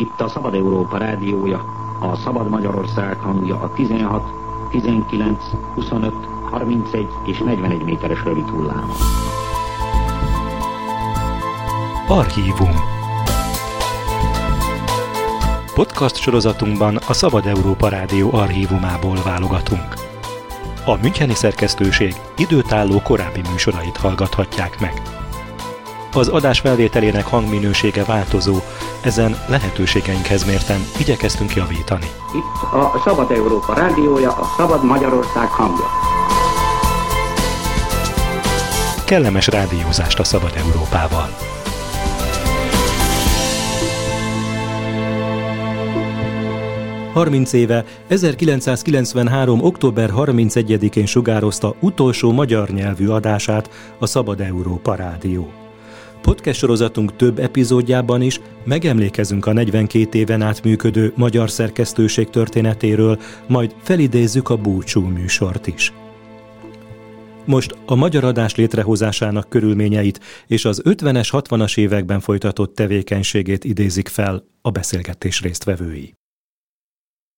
Itt a Szabad Európa rádiója, a Szabad Magyarország hangja a 16, 19, 25, 31 és 41 méteres rövid hullám. Archívum Podcast sorozatunkban a Szabad Európa Rádió archívumából válogatunk. A Müncheni szerkesztőség időtálló korábbi műsorait hallgathatják meg. Az adás felvételének hangminősége változó, ezen lehetőségeinkhez mérten igyekeztünk javítani. Itt a Szabad Európa rádiója, a Szabad Magyarország hangja. Kellemes rádiózást a Szabad Európával! Harminc éve, 1993. október 31-én sugározta utolsó magyar nyelvű adását a Szabad Európa Rádió. Podcast sorozatunk több epizódjában is megemlékezünk a 42 éven át működő magyar szerkesztőség történetéről, majd felidézzük a búcsú műsort is. Most a magyar adás létrehozásának körülményeit és az 50-es, 60-as években folytatott tevékenységét idézik fel a beszélgetés résztvevői.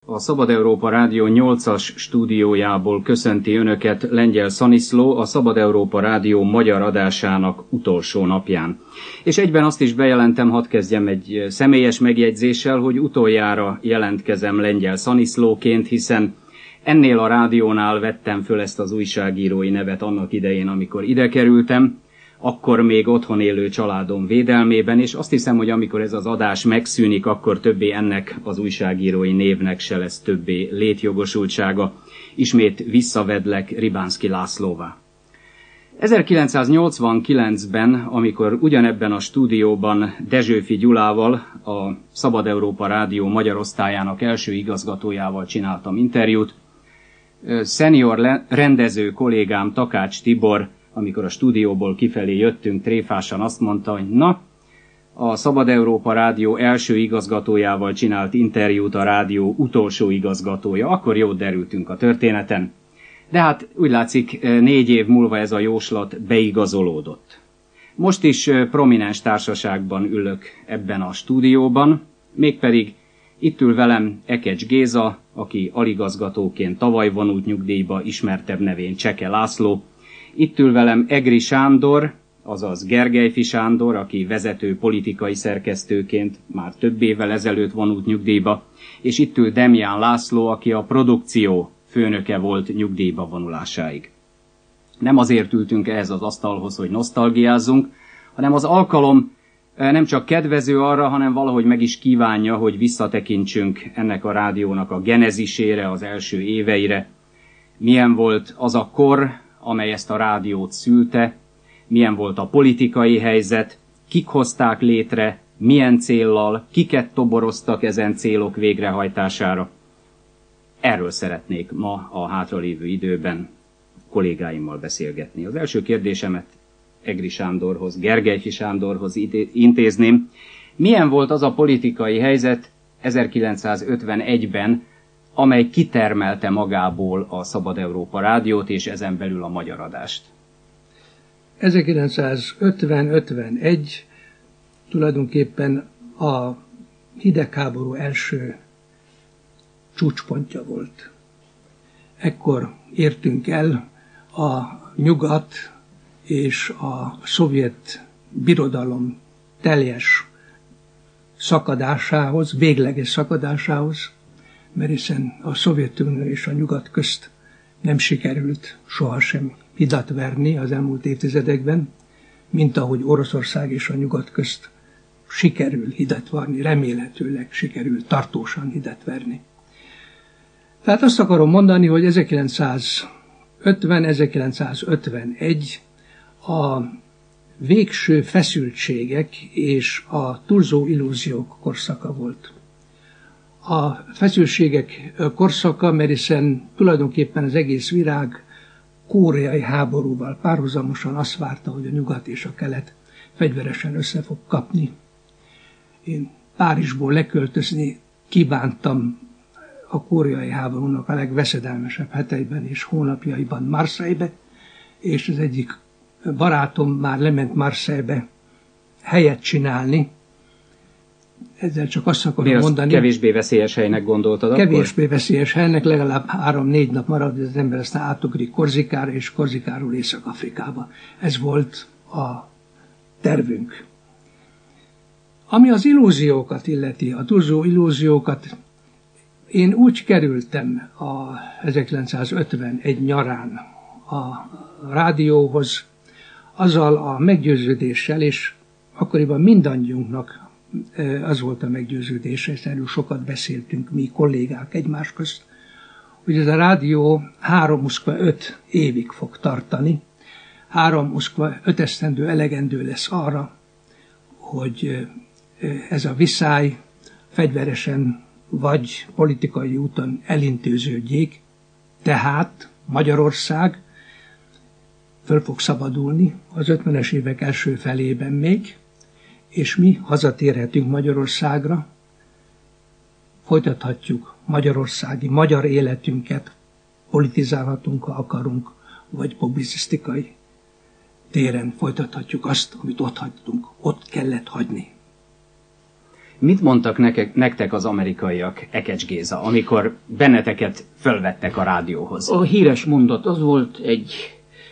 A Szabad Európa Rádió 8-as stúdiójából köszönti Önöket Lengyel Szaniszló a Szabad Európa Rádió magyar adásának utolsó napján. És egyben azt is bejelentem, hadd kezdjem egy személyes megjegyzéssel, hogy utoljára jelentkezem Lengyel Szaniszlóként, hiszen ennél a rádiónál vettem föl ezt az újságírói nevet annak idején, amikor ide kerültem, akkor még otthon élő családom védelmében, és azt hiszem, hogy amikor ez az adás megszűnik, akkor többé ennek az újságírói névnek se lesz többé létjogosultsága. Ismét visszavedlek Ribánszki Lászlóvá. 1989-ben, amikor ugyanebben a stúdióban Dezsőfi Gyulával, a Szabad Európa Rádió magyar osztályának első igazgatójával csináltam interjút, szenior rendező kollégám Takács Tibor amikor a stúdióból kifelé jöttünk, tréfásan azt mondta, hogy na, a Szabad Európa Rádió első igazgatójával csinált interjút a rádió utolsó igazgatója. Akkor jót derültünk a történeten. De hát úgy látszik, négy év múlva ez a jóslat beigazolódott. Most is prominens társaságban ülök ebben a stúdióban, mégpedig itt ül velem Ekecs Géza, aki aligazgatóként tavaly vonult nyugdíjba, ismertebb nevén Cseke László, itt ül velem Egri Sándor, azaz Gergelyfi Sándor, aki vezető politikai szerkesztőként már több évvel ezelőtt vonult nyugdíjba, és itt ül Demján László, aki a produkció főnöke volt nyugdíjba vonulásáig. Nem azért ültünk ehhez az asztalhoz, hogy nosztalgiázzunk, hanem az alkalom eh, nem csak kedvező arra, hanem valahogy meg is kívánja, hogy visszatekintsünk ennek a rádiónak a genezisére, az első éveire. Milyen volt az a kor, amely ezt a rádiót szülte, milyen volt a politikai helyzet, kik hozták létre, milyen céllal, kiket toboroztak ezen célok végrehajtására. Erről szeretnék ma a hátralévő időben kollégáimmal beszélgetni. Az első kérdésemet Egri Sándorhoz, Gergely Sándorhoz intézném. Milyen volt az a politikai helyzet 1951-ben, amely kitermelte magából a Szabad Európa rádiót, és ezen belül a magyar adást. 1950-51 tulajdonképpen a hidegháború első csúcspontja volt. Ekkor értünk el a nyugat és a szovjet birodalom teljes szakadásához, végleges szakadásához, mert hiszen a Szovjetunió és a nyugat közt nem sikerült sohasem hidat verni az elmúlt évtizedekben, mint ahogy Oroszország és a nyugat közt sikerül hidat varni, remélhetőleg sikerül tartósan hidat verni. Tehát azt akarom mondani, hogy 1950-1951 a végső feszültségek és a túlzó illúziók korszaka volt a feszültségek korszaka, mert hiszen tulajdonképpen az egész virág kóreai háborúval párhuzamosan azt várta, hogy a nyugat és a kelet fegyveresen össze fog kapni. Én Párizsból leköltözni kívántam a kóreai háborúnak a legveszedelmesebb heteiben és hónapjaiban Marseille-be, és az egyik barátom már lement Marseille-be helyet csinálni, ezzel csak azt akarom Mi mondani. kevésbé veszélyes helynek gondoltad Kevésbé akkor? veszélyes helynek, legalább három-négy nap marad, az ember aztán átugrik Korzikára, és Korzikáról Észak-Afrikába. Ez volt a tervünk. Ami az illúziókat illeti, a túlzó illúziókat, én úgy kerültem a 1951 nyarán a rádióhoz, azzal a meggyőződéssel, és akkoriban mindannyiunknak az volt a meggyőződése, és erről sokat beszéltünk mi kollégák egymás közt, hogy ez a rádió 3 5 évig fog tartani, 3 5 esztendő elegendő lesz arra, hogy ez a viszály fegyveresen vagy politikai úton elintéződjék, tehát Magyarország föl fog szabadulni az 50-es évek első felében még, és mi hazatérhetünk Magyarországra, folytathatjuk magyarországi, magyar életünket, politizálhatunk, ha akarunk, vagy publicisztikai téren folytathatjuk azt, amit ott hagytunk, ott kellett hagyni. Mit mondtak nekek, nektek az amerikaiak, Ekecs Géza, amikor benneteket fölvettek a rádióhoz? A híres mondat az volt egy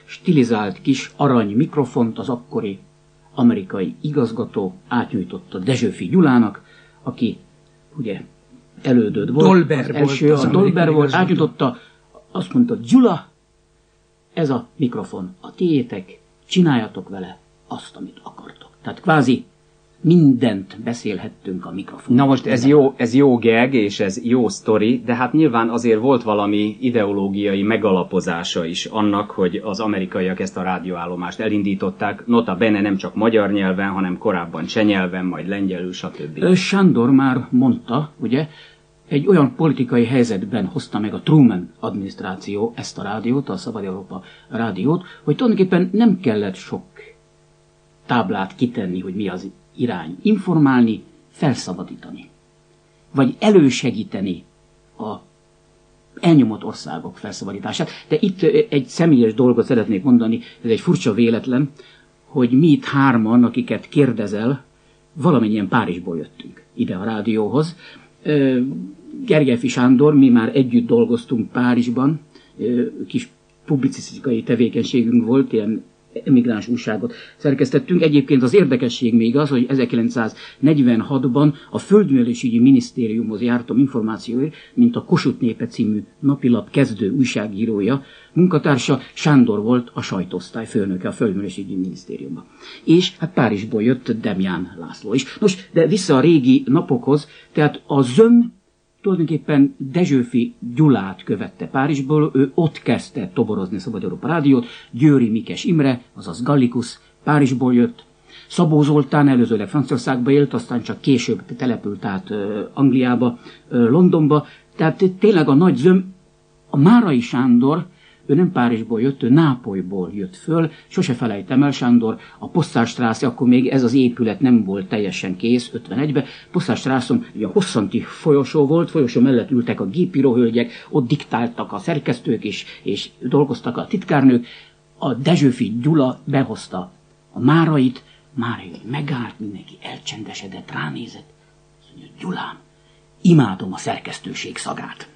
stilizált kis arany mikrofont az akkori amerikai igazgató átnyújtotta Dezsőfi Gyulának, aki ugye elődöd volt, Dolber az első, volt az a Dolber volt, igazgató. átnyújtotta, azt mondta, Gyula, ez a mikrofon a tiétek, csináljatok vele azt, amit akartok. Tehát kvázi mindent beszélhettünk a mikrofon. Na most ez jó, ez jó gag, és ez jó sztori, de hát nyilván azért volt valami ideológiai megalapozása is annak, hogy az amerikaiak ezt a rádióállomást elindították, nota bene nem csak magyar nyelven, hanem korábban cseh nyelven, majd lengyelül, stb. Sándor már mondta, ugye, egy olyan politikai helyzetben hozta meg a Truman adminisztráció ezt a rádiót, a Szabad Európa rádiót, hogy tulajdonképpen nem kellett sok táblát kitenni, hogy mi az irány. Informálni, felszabadítani. Vagy elősegíteni a elnyomott országok felszabadítását. De itt egy személyes dolgot szeretnék mondani, ez egy furcsa véletlen, hogy mi itt hárman, akiket kérdezel, valamennyien Párizsból jöttünk ide a rádióhoz. Ö, Gergelyfi Sándor, mi már együtt dolgoztunk Párizsban, kis publicisztikai tevékenységünk volt, ilyen emigráns újságot szerkesztettünk. Egyébként az érdekesség még az, hogy 1946-ban a Földművelésügyi Minisztériumhoz jártam információért, mint a Kossuth népe című napilap kezdő újságírója, munkatársa Sándor volt a sajtóosztály főnöke a Földművelésügyi Minisztériumban. És hát Párizsból jött Demján László is. Nos, de vissza a régi napokhoz, tehát a zöm tulajdonképpen Dezsőfi Gyulát követte Párizsból, ő ott kezdte toborozni a Szabad Európa Rádiót, Győri Mikes Imre, azaz Gallikus Párizsból jött, Szabó Zoltán előzőleg Franciaországba élt, aztán csak később települt át Angliába, Londonba, tehát tényleg a nagy zöm, a Márai Sándor, ő nem Párizsból jött, ő Nápolyból jött föl, sose felejtem el, Sándor, a Posztárstrász, akkor még ez az épület nem volt teljesen kész, 51-ben, Posztárstrászon ugye a hosszanti folyosó volt, folyosó mellett ültek a gépíróhölgyek, ott diktáltak a szerkesztők és, és dolgoztak a titkárnők, a Dezsőfi Gyula behozta a Márait, Márai megállt, mindenki elcsendesedett, ránézett, azt mondja, Gyulám, imádom a szerkesztőség szagát.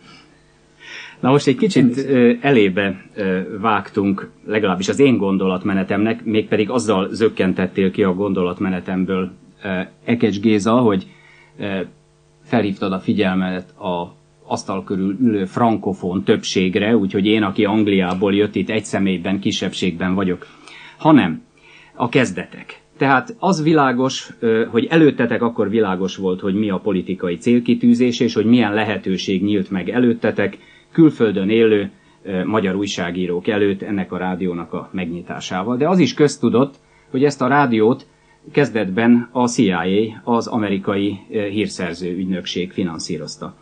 Na most egy kicsit ö, elébe ö, vágtunk, legalábbis az én gondolatmenetemnek, mégpedig azzal zökkentettél ki a gondolatmenetemből ö, Ekecs Géza, hogy ö, felhívtad a figyelmet a asztal körül ülő frankofón többségre, úgyhogy én, aki Angliából jött, itt egy személyben, kisebbségben vagyok, hanem a kezdetek. Tehát az világos, hogy előttetek akkor világos volt, hogy mi a politikai célkitűzés, és hogy milyen lehetőség nyílt meg előttetek, külföldön élő magyar újságírók előtt ennek a rádiónak a megnyitásával. De az is köztudott, hogy ezt a rádiót kezdetben a CIA, az amerikai hírszerző ügynökség finanszírozta.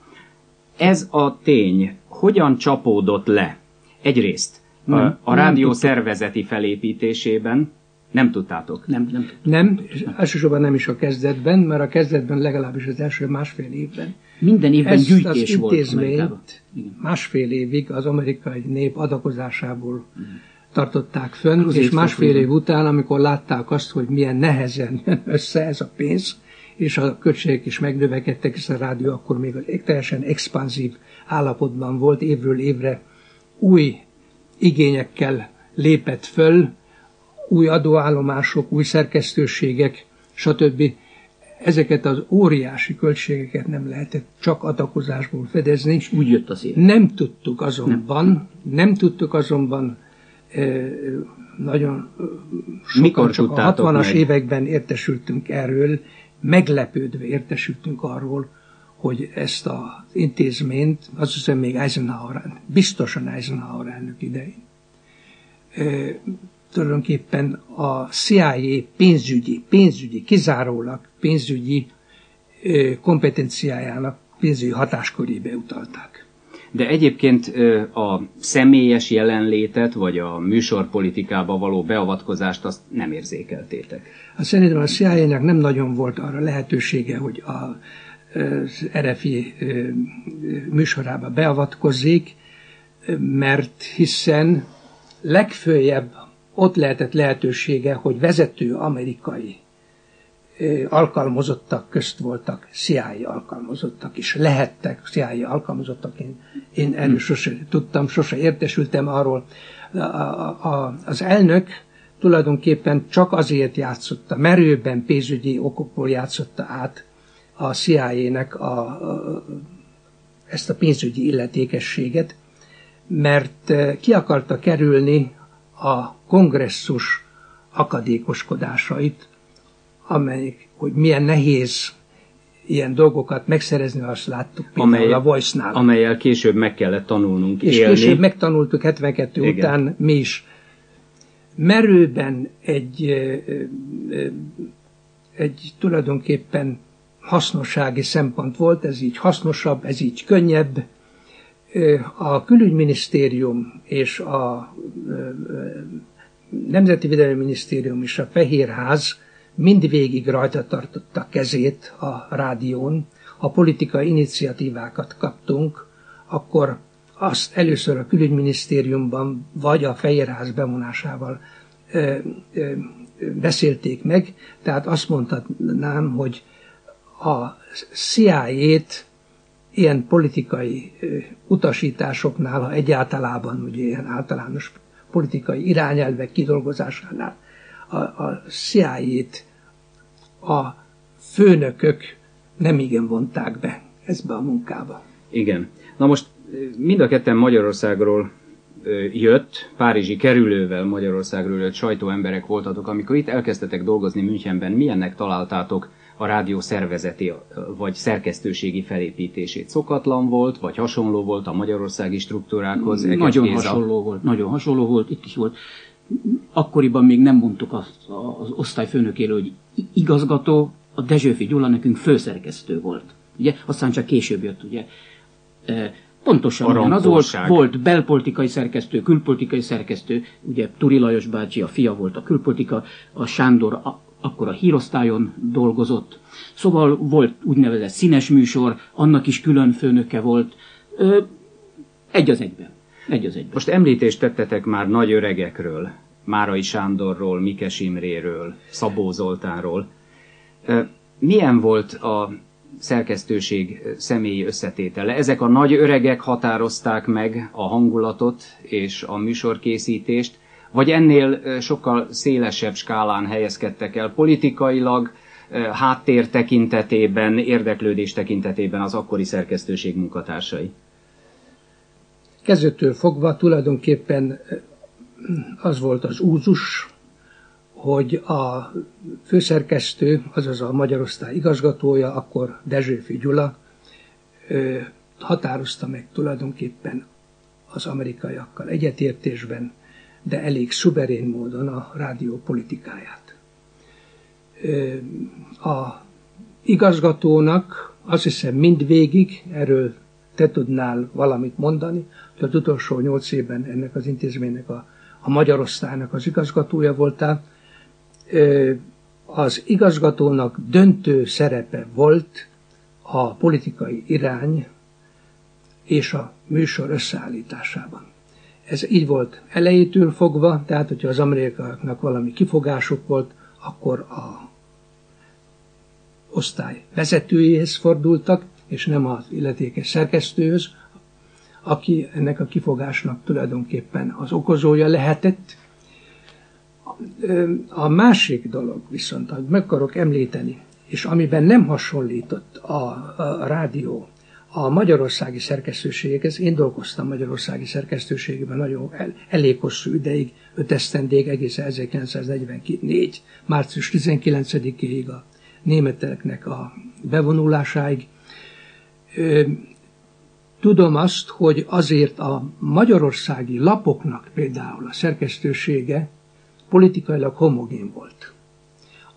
Ez a tény hogyan csapódott le? Egyrészt a, Nem, a nem rádió tudtuk. szervezeti felépítésében nem tudtátok. Nem, nem. Nem, és elsősorban nem is a kezdetben, mert a kezdetben legalábbis az első másfél évben. Minden évben Ezt gyűjtés az volt Amerikában. intézményt másfél évig az amerikai nép adakozásából tartották fönn, és Azért másfél fog- év után, amikor látták azt, hogy milyen nehezen jön össze ez a pénz, és a költségek is megnövekedtek, és a rádió akkor még teljesen expanzív állapotban volt, évről évre új igényekkel lépett föl, új adóállomások, új szerkesztőségek, stb. Ezeket az óriási költségeket nem lehetett csak adakozásból fedezni. És úgy jött az év. Nem tudtuk azonban, nem, nem tudtuk azonban nagyon sokan Mikor csak a 60-as években értesültünk erről, meglepődve értesültünk arról, hogy ezt az intézményt, azt hiszem még Eisenhower, biztosan Eisenhower elnök idején, tulajdonképpen a CIA pénzügyi, pénzügyi, kizárólag pénzügyi kompetenciájának, pénzügyi hatáskörébe utalták. De egyébként a személyes jelenlétet, vagy a műsorpolitikába való beavatkozást azt nem érzékeltétek. Hát szerintem a cia nem nagyon volt arra lehetősége, hogy a, RFI műsorába beavatkozzék, mert hiszen legfőjebb ott lehetett lehetősége, hogy vezető amerikai alkalmazottak közt voltak CIA alkalmazottak is, lehettek CIA alkalmazottak. Én, én erről sose tudtam, sose értesültem arról. A, a, az elnök tulajdonképpen csak azért játszotta, merőben pénzügyi okokból játszotta át a CIA-nek a, a, ezt a pénzügyi illetékességet, mert ki akarta kerülni a kongresszus akadékoskodásait, amelyik, hogy milyen nehéz ilyen dolgokat megszerezni, azt láttuk például Amely, a Voice-nál. Amelyel később meg kellett tanulnunk És élni. később megtanultuk 72 Igen. után mi is. Merőben egy, egy tulajdonképpen hasznossági szempont volt, ez így hasznosabb, ez így könnyebb. A külügyminisztérium és a Nemzeti Védelmi Minisztérium és a Fehérház mindvégig rajta tartotta kezét a rádión, ha politikai iniciatívákat kaptunk, akkor azt először a külügyminisztériumban vagy a Fehérház bevonásával ö, beszélték meg, tehát azt mondhatnám, hogy a CIA-t ilyen politikai utasításoknál, ha egyáltalában ugye ilyen általános politikai irányelvek kidolgozásánál a, a CIA-t a főnökök nem igen vonták be ezbe a munkába. Igen. Na most mind a ketten Magyarországról jött, Párizsi kerülővel Magyarországról jött sajtóemberek voltatok, amikor itt elkezdtetek dolgozni Münchenben, milyennek találtátok a rádió szervezeti vagy szerkesztőségi felépítését? Szokatlan volt, vagy hasonló volt a magyarországi struktúrákhoz? Nagyon hasonló volt, nagyon hasonló volt, itt is volt akkoriban még nem mondtuk az, az osztályfőnökéről, hogy igazgató, a Dezsőfi Gyula nekünk főszerkesztő volt. Ugye? Aztán csak később jött, ugye. E, pontosan az volt, volt belpolitikai szerkesztő, külpolitikai szerkesztő, ugye Turi Lajos bácsi, a fia volt a külpolitika, a Sándor a, akkor a hírosztályon dolgozott. Szóval volt úgynevezett színes műsor, annak is külön főnöke volt. E, egy az egyben. Egy az egyben. Most említést tettetek már nagy öregekről, Márai Sándorról, Mikes Imréről, Szabó Zoltánról. Milyen volt a szerkesztőség személyi összetétele? Ezek a nagy öregek határozták meg a hangulatot és a műsorkészítést, vagy ennél sokkal szélesebb skálán helyezkedtek el politikailag, háttér tekintetében, érdeklődés tekintetében az akkori szerkesztőség munkatársai? Kezdettől fogva tulajdonképpen az volt az úzus, hogy a főszerkesztő, azaz a Magyarosztály igazgatója, akkor Dezsőfi Gyula, határozta meg tulajdonképpen az amerikaiakkal egyetértésben, de elég szuverén módon a rádió politikáját. A igazgatónak azt hiszem mindvégig, erről te tudnál valamit mondani, hogy az utolsó nyolc évben ennek az intézménynek a, a Magyarországnak az igazgatója voltál. Az igazgatónak döntő szerepe volt a politikai irány és a műsor összeállításában. Ez így volt elejétől fogva, tehát hogyha az amerikaiaknak valami kifogásuk volt, akkor a osztály vezetőjéhez fordultak, és nem az illetékes szerkesztőhöz, aki ennek a kifogásnak tulajdonképpen az okozója lehetett. A másik dolog viszont, amit meg akarok említeni, és amiben nem hasonlított a, a rádió a magyarországi szerkesztőségekhez, én dolgoztam magyarországi szerkesztőségben nagyon el, elég hosszú ideig, öt esztendék, egészen 1944. március 19-ig a németeknek a bevonulásáig. Tudom azt, hogy azért a magyarországi lapoknak például a szerkesztősége politikailag homogén volt.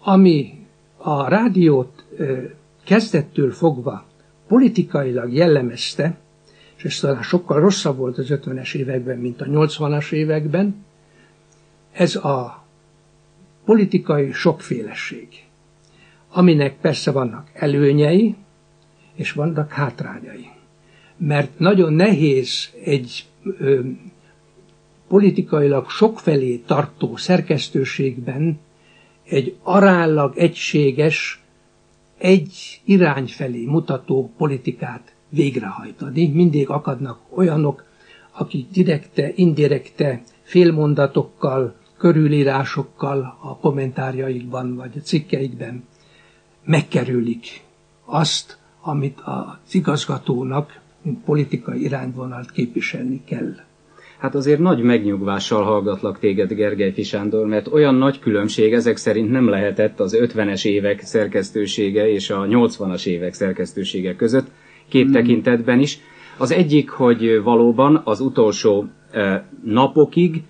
Ami a rádiót kezdettől fogva politikailag jellemezte, és ez talán sokkal rosszabb volt az 50-es években, mint a 80-as években, ez a politikai sokféleség, aminek persze vannak előnyei, és vannak hátrányai. Mert nagyon nehéz egy ö, politikailag sokfelé tartó szerkesztőségben egy aránylag egységes, egy irány felé mutató politikát végrehajtani. Mindig akadnak olyanok, akik direkte, indirekte, félmondatokkal, körülírásokkal a kommentárjaikban vagy a cikkeikben megkerülik azt, amit az igazgatónak, mint politikai irányvonalt képviselni kell. Hát azért nagy megnyugvással hallgatlak téged, Gergely Fisándor, mert olyan nagy különbség ezek szerint nem lehetett az 50-es évek szerkesztősége és a 80-as évek szerkesztősége között, két mm. tekintetben is. Az egyik, hogy valóban az utolsó eh, napokig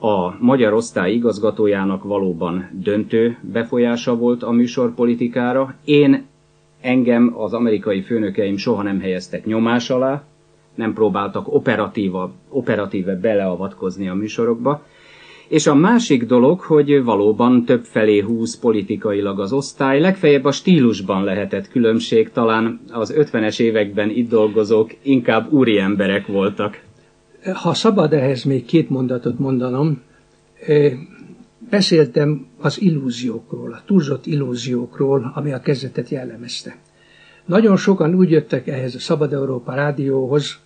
a magyar osztály igazgatójának valóban döntő befolyása volt a műsorpolitikára. Én engem az amerikai főnökeim soha nem helyeztek nyomás alá, nem próbáltak operatíva, operatíve beleavatkozni a műsorokba. És a másik dolog, hogy valóban több felé húz politikailag az osztály, legfeljebb a stílusban lehetett különbség, talán az 50-es években itt dolgozók inkább úri emberek voltak. Ha szabad ehhez még két mondatot mondanom, beszéltem az illúziókról, a túlzott illúziókról, ami a kezdetet jellemezte. Nagyon sokan úgy jöttek ehhez a Szabad Európa rádióhoz,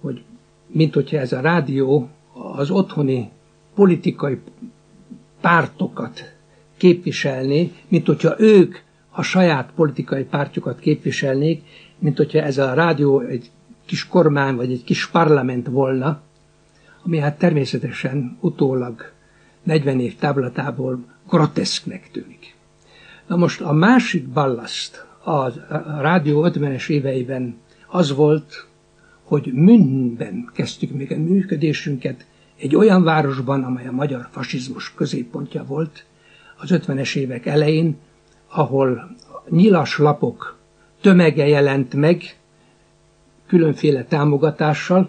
hogy mint hogyha ez a rádió az otthoni politikai pártokat képviselné, mint hogyha ők a saját politikai pártjukat képviselnék, mint hogyha ez a rádió egy kis kormány vagy egy kis parlament volna, ami hát természetesen utólag 40 év táblatából groteszknek tűnik. Na most a másik ballaszt a rádió 50-es éveiben az volt, hogy Münchenben kezdtük még a működésünket, egy olyan városban, amely a magyar fasizmus középpontja volt, az 50-es évek elején, ahol nyilas lapok tömege jelent meg, különféle támogatással,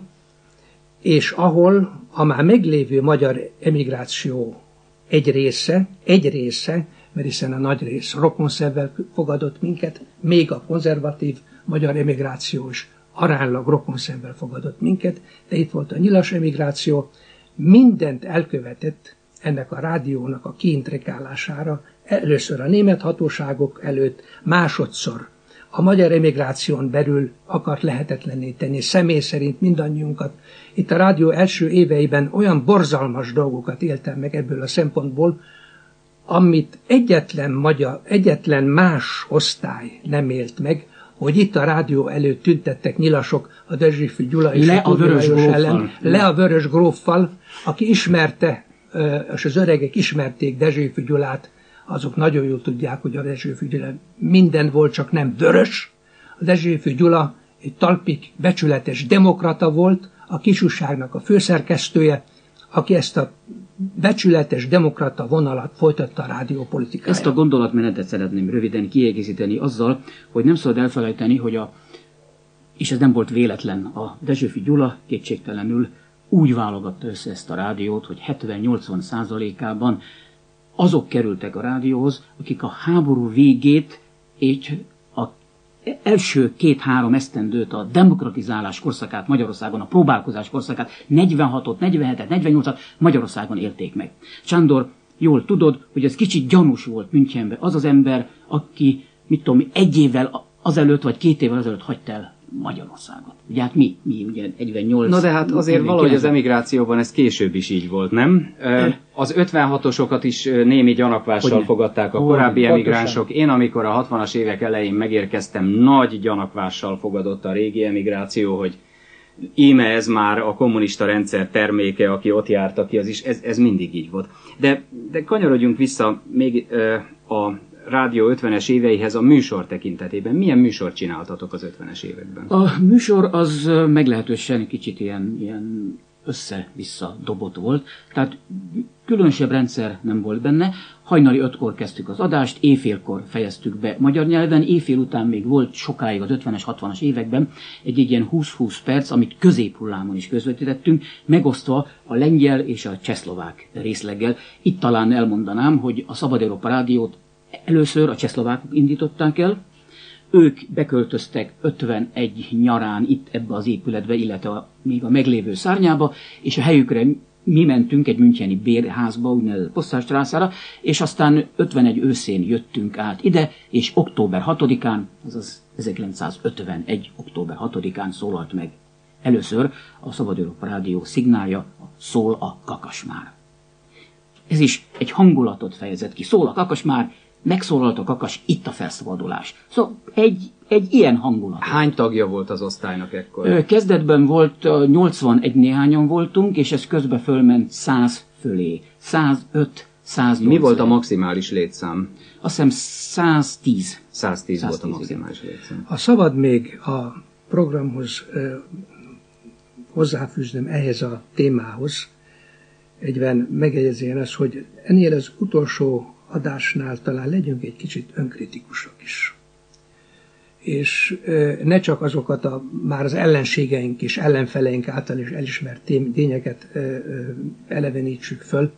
és ahol a már meglévő magyar emigráció egy része, egy része, mert hiszen a nagy rész rokonszervel fogadott minket, még a konzervatív magyar emigráció is aránylag rokonszervel fogadott minket, de itt volt a nyilas emigráció, mindent elkövetett ennek a rádiónak a kiintrekálására, először a német hatóságok előtt, másodszor a magyar emigráción belül akart lehetetlenné tenni személy szerint mindannyiunkat. Itt a rádió első éveiben olyan borzalmas dolgokat éltem meg ebből a szempontból, amit egyetlen, magyar, egyetlen más osztály nem élt meg, hogy itt a rádió előtt tüntettek nyilasok a Dezsifű Gyula és le a vörös ellen, le a vörös gróffal, aki ismerte, és az öregek ismerték Dezsőfű Gyulát, azok nagyon jól tudják, hogy a Dezsőfű Gyula minden volt, csak nem vörös. A Dezsőfű Gyula egy talpik, becsületes demokrata volt, a kisúságnak a főszerkesztője, aki ezt a becsületes demokrata vonalat folytatta a rádiópolitikáján. Ezt a gondolatmenetet szeretném röviden kiegészíteni azzal, hogy nem szabad elfelejteni, hogy a, és ez nem volt véletlen, a Dezsőfi Gyula kétségtelenül úgy válogatta össze ezt a rádiót, hogy 70-80 százalékában azok kerültek a rádióhoz, akik a háború végét egy első két-három esztendőt, a demokratizálás korszakát Magyarországon, a próbálkozás korszakát, 46-ot, 47-et, 48-at Magyarországon élték meg. Sándor, jól tudod, hogy ez kicsit gyanús volt Münchenben. Az az ember, aki mit tudom, egy évvel azelőtt, vagy két évvel azelőtt hagyta el Magyarországot. Ugye hát mi, mi ugye 48... Na de hát azért 49. valahogy az emigrációban ez később is így volt, nem? Az 56-osokat is némi gyanakvással Hogyne. fogadták a korábbi Hogyne. emigránsok. Én amikor a 60-as évek elején megérkeztem, nagy gyanakvással fogadott a régi emigráció, hogy íme ez már a kommunista rendszer terméke, aki ott járt, aki az is, ez, ez mindig így volt. De, de kanyarodjunk vissza még a rádió 50-es éveihez a műsor tekintetében. Milyen műsort csináltatok az 50-es években? A műsor az meglehetősen kicsit ilyen, ilyen össze-vissza dobott volt, tehát különösebb rendszer nem volt benne. Hajnali ötkor kezdtük az adást, éjfélkor fejeztük be magyar nyelven, éjfél után még volt sokáig az 50-es, 60-as években egy, egy ilyen 20-20 perc, amit középhullámon is közvetítettünk, megosztva a lengyel és a csehszlovák részleggel. Itt talán elmondanám, hogy a Szabad Európa Rádiót Először a csehszlovákok indították el, ők beköltöztek 51 nyarán itt ebbe az épületbe, illetve a, még a meglévő szárnyába, és a helyükre mi mentünk egy müncheni bérházba, úgynevezett Posztárstrászára, és aztán 51 őszén jöttünk át ide, és október 6-án, azaz 1951. október 6-án szólalt meg először a Szabad Európa Rádió szignálja, a Szól a kakasmár. Ez is egy hangulatot fejezett ki. Szól a kakasmár, megszólalt a kakas, itt a felszabadulás. Szóval egy, egy ilyen hangulat. Hány tagja volt az osztálynak ekkor? Kezdetben volt 81 néhányan voltunk, és ez közben fölment 100 fölé. 105, 108. Mi volt a maximális létszám? Azt hiszem 110. 110, 110 volt a maximális igen. létszám. Ha szabad még a programhoz eh, hozzáfűznöm ehhez a témához, egyben megjegyezén az, hogy ennél az utolsó adásnál talán legyünk egy kicsit önkritikusak is. És ne csak azokat a már az ellenségeink és ellenfeleink által is elismert tényeket elevenítsük föl,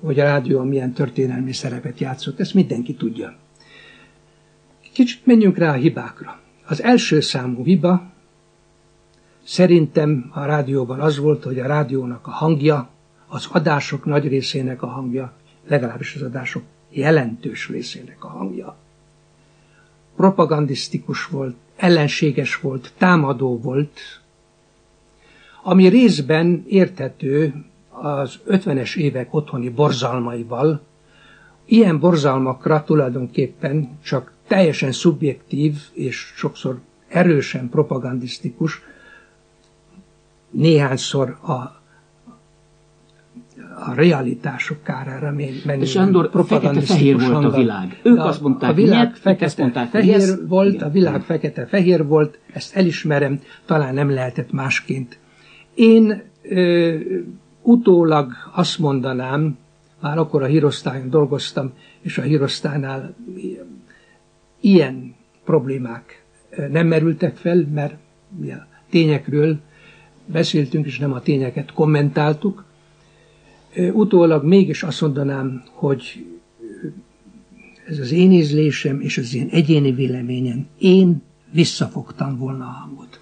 hogy a rádió milyen történelmi szerepet játszott, ezt mindenki tudja. Kicsit menjünk rá a hibákra. Az első számú hiba szerintem a rádióban az volt, hogy a rádiónak a hangja, az adások nagy részének a hangja, legalábbis az adások jelentős részének a hangja. Propagandisztikus volt, ellenséges volt, támadó volt, ami részben érthető az 50-es évek otthoni borzalmaival, ilyen borzalmakra tulajdonképpen csak teljesen szubjektív és sokszor erősen propagandisztikus, néhányszor a a realitások kárára menni. És Andor, fekete-fehér volt a világ. Ők azt mondták, a világ fekete-fehér yes, volt, igen. a világ fekete-fehér volt, ezt elismerem, talán nem lehetett másként. Én ö, utólag azt mondanám, már akkor a hírosztályon dolgoztam, és a hírosztálynál ilyen problémák nem merültek fel, mert mi a tényekről beszéltünk, és nem a tényeket kommentáltuk, Utólag mégis azt mondanám, hogy ez az én ízlésem és az én egyéni véleményem, én visszafogtam volna a hangot.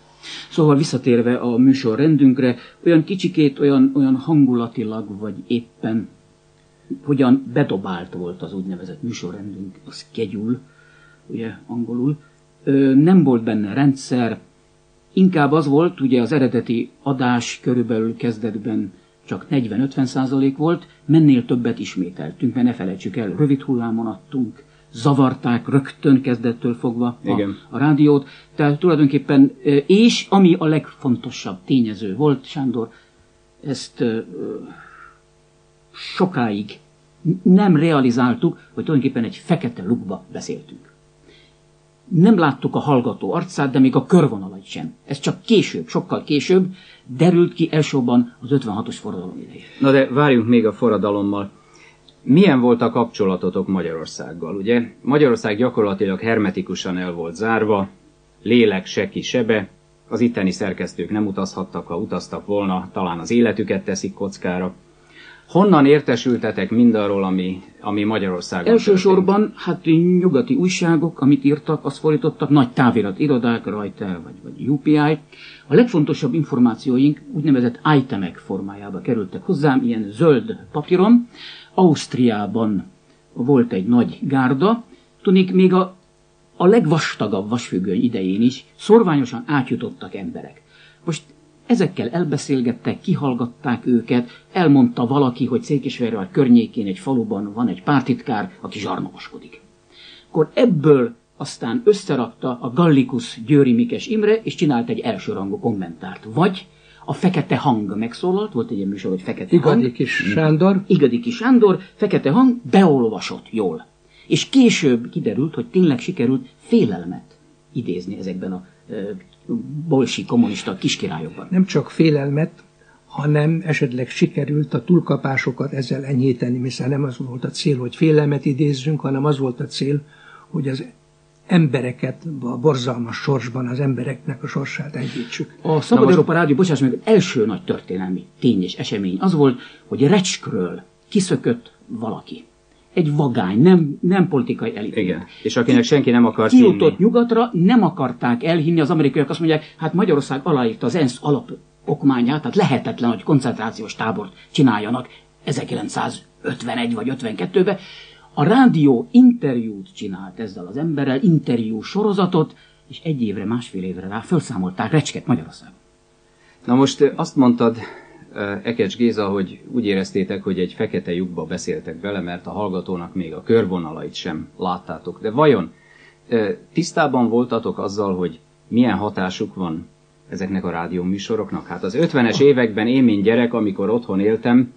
Szóval visszatérve a műsor rendünkre, olyan kicsikét, olyan, olyan hangulatilag, vagy éppen hogyan bedobált volt az úgynevezett műsorrendünk, a schedule, ugye angolul. Nem volt benne rendszer, inkább az volt, ugye az eredeti adás körülbelül kezdetben csak 40-50 százalék volt, mennél többet ismételtünk, mert ne felejtsük el, rövid hullámon adtunk, zavarták rögtön kezdettől fogva a, Igen. a rádiót. Tehát tulajdonképpen, és ami a legfontosabb tényező volt, Sándor, ezt sokáig nem realizáltuk, hogy tulajdonképpen egy fekete lukba beszéltünk nem láttuk a hallgató arcát, de még a körvonalait sem. Ez csak később, sokkal később derült ki elsőban az 56-os forradalom idején. Na de várjunk még a forradalommal. Milyen volt a kapcsolatotok Magyarországgal? Ugye Magyarország gyakorlatilag hermetikusan el volt zárva, lélek se sebe, az itteni szerkesztők nem utazhattak, ha utaztak volna, talán az életüket teszik kockára. Honnan értesültetek mindarról, ami, ami Magyarországon Elsősorban történt? hát nyugati újságok, amit írtak, azt fordítottak, nagy távirat irodák, Reuters vagy, vagy UPI. A legfontosabb információink úgynevezett itemek formájába kerültek hozzám, ilyen zöld papíron. Ausztriában volt egy nagy gárda, tudnék még a a legvastagabb vasfüggöny idején is szorványosan átjutottak emberek. Most ezekkel elbeszélgettek, kihallgatták őket, elmondta valaki, hogy Székesfehérvár környékén egy faluban van egy pártitkár, aki zsarnokoskodik. Akkor ebből aztán összerakta a Gallikus Győri Mikes Imre, és csinált egy elsőrangú kommentárt. Vagy a Fekete Hang megszólalt, volt egy ilyen műsor, hogy Fekete Igadi Hang. kis Sándor. Igadi kis Sándor, Fekete Hang beolvasott jól. És később kiderült, hogy tényleg sikerült félelmet idézni ezekben a bolsi kommunista kiskirályokban. Nem csak félelmet, hanem esetleg sikerült a túlkapásokat ezzel enyhíteni, hiszen nem az volt a cél, hogy félelmet idézzünk, hanem az volt a cél, hogy az embereket a borzalmas sorsban az embereknek a sorsát enyhítsük. A Szabad Európa Rádió, bocsáss meg, első nagy történelmi tény és esemény az volt, hogy Recskről kiszökött valaki. Egy vagány, nem, nem politikai elit. Igen. És akinek senki nem akart Kijutott nyugatra, nem akarták elhinni, az amerikaiak azt mondják, hát Magyarország aláírta az ENSZ alapokmányát, tehát lehetetlen, hogy koncentrációs tábort csináljanak 1951 vagy 52-ben. A rádió interjút csinált ezzel az emberrel, interjú sorozatot, és egy évre, másfél évre rá felszámolták Recsket Magyarországon. Na most azt mondtad, Ekecs Géza, hogy úgy éreztétek, hogy egy fekete lyukba beszéltek bele, mert a hallgatónak még a körvonalait sem láttátok. De vajon ö, tisztában voltatok azzal, hogy milyen hatásuk van ezeknek a rádióműsoroknak? Hát az 50-es években én, mint gyerek, amikor otthon éltem,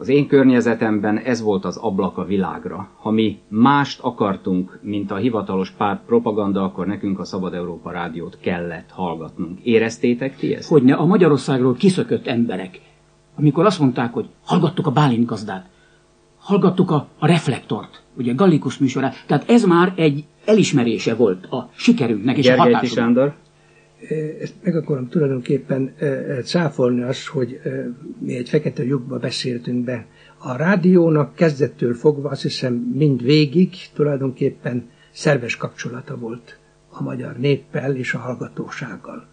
az én környezetemben ez volt az ablak a világra. Ha mi mást akartunk, mint a hivatalos párt propaganda, akkor nekünk a Szabad Európa rádiót kellett hallgatnunk. Éreztétek ti ezt? Hogyne a Magyarországról kiszökött emberek, amikor azt mondták, hogy hallgattuk a Bálint gazdát, hallgattuk a, a reflektort, ugye Gallikus műsorát, tehát ez már egy elismerése volt a sikerünknek és a Gergely hatásunknak. Sándor? Ezt meg akarom tulajdonképpen cáfolni azt, hogy mi egy fekete lyukba beszéltünk be. A rádiónak kezdettől fogva azt hiszem mind végig tulajdonképpen szerves kapcsolata volt a magyar néppel és a hallgatósággal.